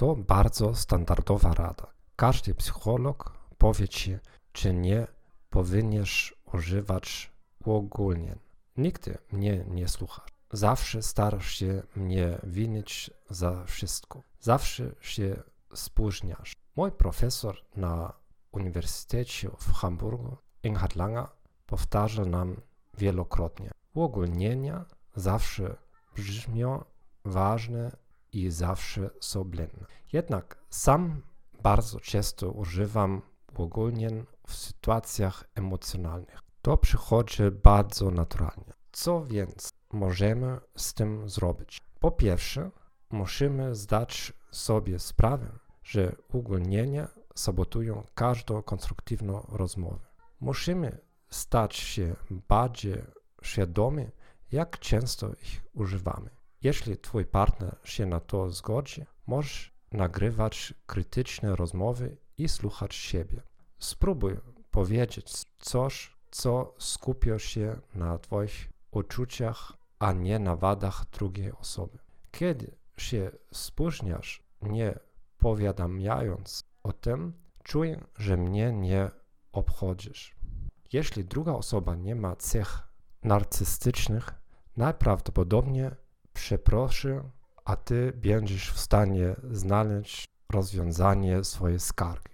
To bardzo standardowa rada. Każdy psycholog powie ci, czy nie powinieneś używać uogólnień. Nigdy mnie nie słuchasz. Zawsze starasz się mnie winić za wszystko. Zawsze się spóźniasz. Mój profesor na Uniwersytecie w Hamburgu, Inghard Langer, powtarza nam wielokrotnie. Uogólnienia zawsze brzmią ważne i zawsze są blendne. Jednak sam bardzo często używam uogólnień w sytuacjach emocjonalnych. To przychodzi bardzo naturalnie. Co więc możemy z tym zrobić? Po pierwsze, musimy zdać sobie sprawę, że uogólnienia sabotują każdą konstruktywną rozmowę. Musimy stać się bardziej świadomi, jak często ich używamy. Jeśli twój partner się na to zgodzi, możesz nagrywać krytyczne rozmowy i słuchać siebie. Spróbuj powiedzieć coś, co skupia się na twoich uczuciach, a nie na wadach drugiej osoby. Kiedy się spóźniasz, nie powiadamiając o tym, czuję, że mnie nie obchodzisz. Jeśli druga osoba nie ma cech narcystycznych, najprawdopodobniej przeproszy, a ty będziesz w stanie znaleźć rozwiązanie swojej skargi.